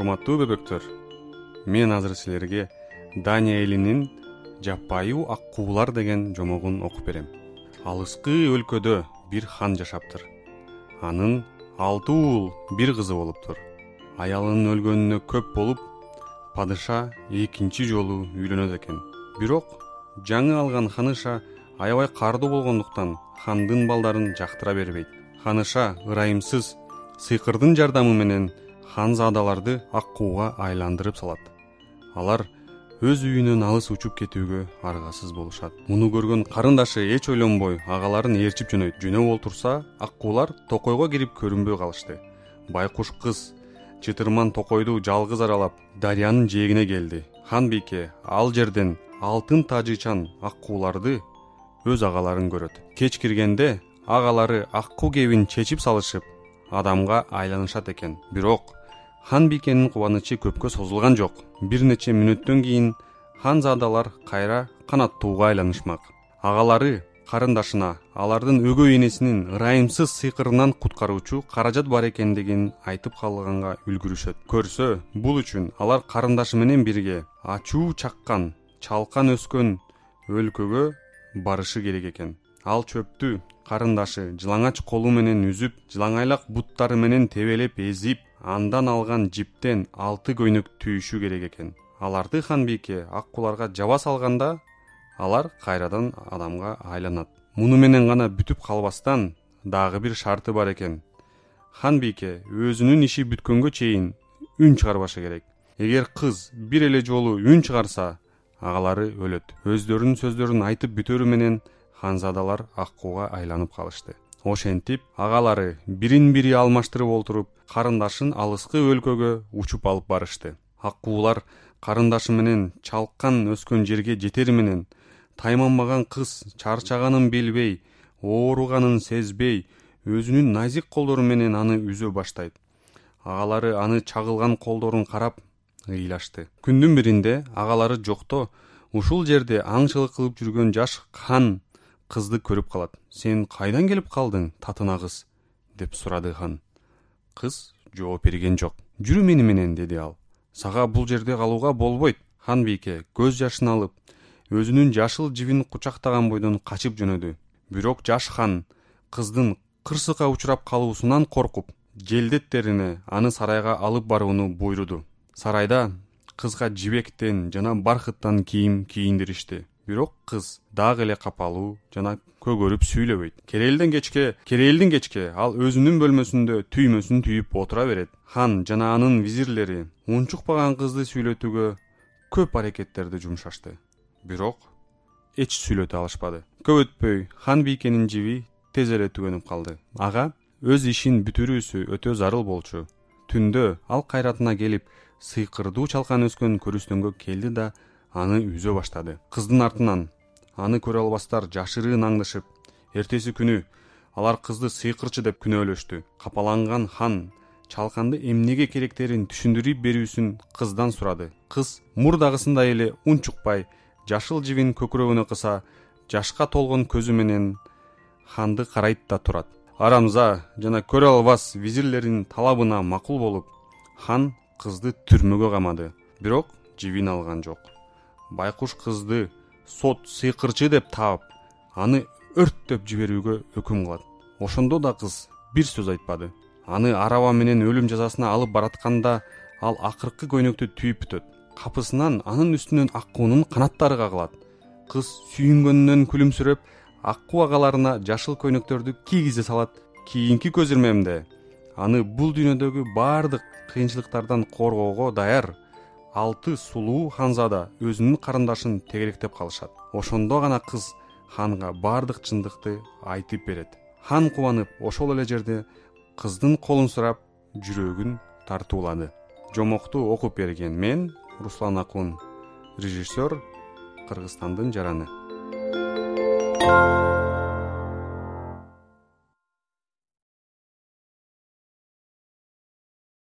урматтуу бөбөктөр мен азыр силерге дания элинин жапайы ак куулар деген жомогун окуп берем. Алыскы өлкөдө бир хан жашаптыр. Анын алты уул бир кызы болуптур. Аялынын өлгөнүнө көп болуп падыша экинчи жолу үйлөнөт экен. Бирок жаңы алган ханыша аябай каардуу болгондуктан хандын балдарын жактыра бербейт. Ханыша ырайымсыз сыйкырдын жардамы менен ханзадаларды ак кууга айландырып салат. Алар өз үйүнөн алыс учуп кетүүгө аргасыз болушат. Муну көргөн карындашы эч ойлонбой агаларын ээрчип жөнөйт. Жөнөп олтурса ак куулар токойго кирип көрүнбөй калышты. Байкуш кыз чытырман токойду жалгыз аралап дарыянын жээгине келди. Хан бийке ал жерден алтын тажыйчан ак кууларды өз агаларын көрөт. Кеч киргенде агалары аккуу кебин чечип салышып адамга айланышат экен. Бирок хан бийкенин кубанычы көпкө созулган жок. Бир нече мүнөттөн кийин ханзадалар кайра канаттууга айланышмак. Агалары карындашына алардын өгөй энесинин ырайымсыз сыйкырынан куткаруучу каражат бар экендигин айтып калганга үлгүрүшөт. Көрсө бул үчүн алар карындашы менен бирге ачуу чаккан чалкан өскөн өлкөгө барышы керек экен. Ал чөптү карындашы жылаңач колу менен үзүп жылаңайлак буттары менен тебелеп эзип андан алган жиптен алты көйнөк түйүшү керек экен. Аларды хан бийке ак кууларга жаба салганда алар кайрадан адамга айланат. Муну менен гана бүтүп калбастан дагы бир шарты бар экен. Хан бийке өзүнүн иши бүткөнгө чейин үн чыгарбашы керек. Эгер кыз бир эле жолу үн чыгарса агалары өлөт. Өздөрүнүн сөздөрүн айтып бүтөрү менен ханзадалар ак кууга айланып калышты ошентип агалары бирин бири алмаштырып олтуруп карындашын алыскы өлкөгө учуп алып барышты. Ак куулар карындашы менен чалкан өскөн жерге жетери менен тайманбаган кыз чарчаганын билбей ооруганын сезбей өзүнүн назик колдору менен аны үзө баштайт. Агалары аны чагылган колдорун карап ыйлашты. Күндүн биринде агалары жокто ушул жерде аңчылык кылып жүргөн жаш хан кызды көрүп калат. Сен кайдан келип калдың татына кыз? деп сурады хан. Кыз жооп берген жок. Жүрү мени менен деди ал. Сага бул жерде калууга болбойт хан бийке көз жашын алып. Өзүнүн жашыл жибин кучактаган бойдон качып жөнөдү. Бирок жаш хан кыздын кырсыкка учурап калуусунан коркуп желдеттерине аны сарайга алып барууну буйруду. Сарайда кызга жибектен жана бархыттан кийим кийиндиришти бирок кыз дагы эле капалуу жана көгөрүп сүйлөбөйт. Кереэлден кечке керээлдин кечке ал өзүнүн бөлмөсүндө түймөсүн түйүп отура берет. Хан жана анын визирлери унчукпаган кызды сүйлөтүүгө көп аракеттерди жумшашты. Бирок эч сүйлөтө алышпады. Көп өтпөй хан бийкенин жиби тез эле түгөнүп калды. Ага өз ишин бүтүрүүсү өтө зарыл болчу. Түндө ал кайратына келип сыйкырдуу чалкан өскөн көрүстөнгө келди да аны үзө баштады. Кыздын артынан аны көрө албастар жашыруун аңдышып эртеси күнү алар кызды сыйкырчы деп күнөөлөштү капаланган хан чалканды эмнеге керектерин түшүндүрүп берүүсүн кыздан сурады. Кыз мурдагысындай эле унчукпай жашыл жибин көкүрөгүнө кыса жашка толгон көзү менен ханды карайт да турат. Арамза жана көрө албас визирлердин талабына макул болуп хан кызды түрмөгө камады. Бирок жибин алган жок байкуш кызды сот сыйкырчы деп таап аны өрттөп жиберүүгө өкүм кылат. Ошондо да кыз бир сөз айтпады. Аны араба менен өлүм жазасына алып баратканда ал акыркы көйнөктү түйүп бүтөт. Капысынан анын үстүнөн ак куунун канаттары кагылат кыз сүйүнгөнүнөн күлүмсүрөп ак куу агаларына жашыл көйнөктөрдү кийгизе салат. Кийинки көз ирмемде аны бул дүйнөдөгү баардык кыйынчылыктардан коргоого даяр алты сулуу ханзада өзүнүн карындашын тегеректеп калышат. Ошондо гана кыз ханга баардык чындыкты айтып берет. Хан кубанып ошол эле жерде кыздын колун сурап жүрөгүн тартуулады. Жомокту окуп берген мен руслан акун режиссер кыргызстандын жараны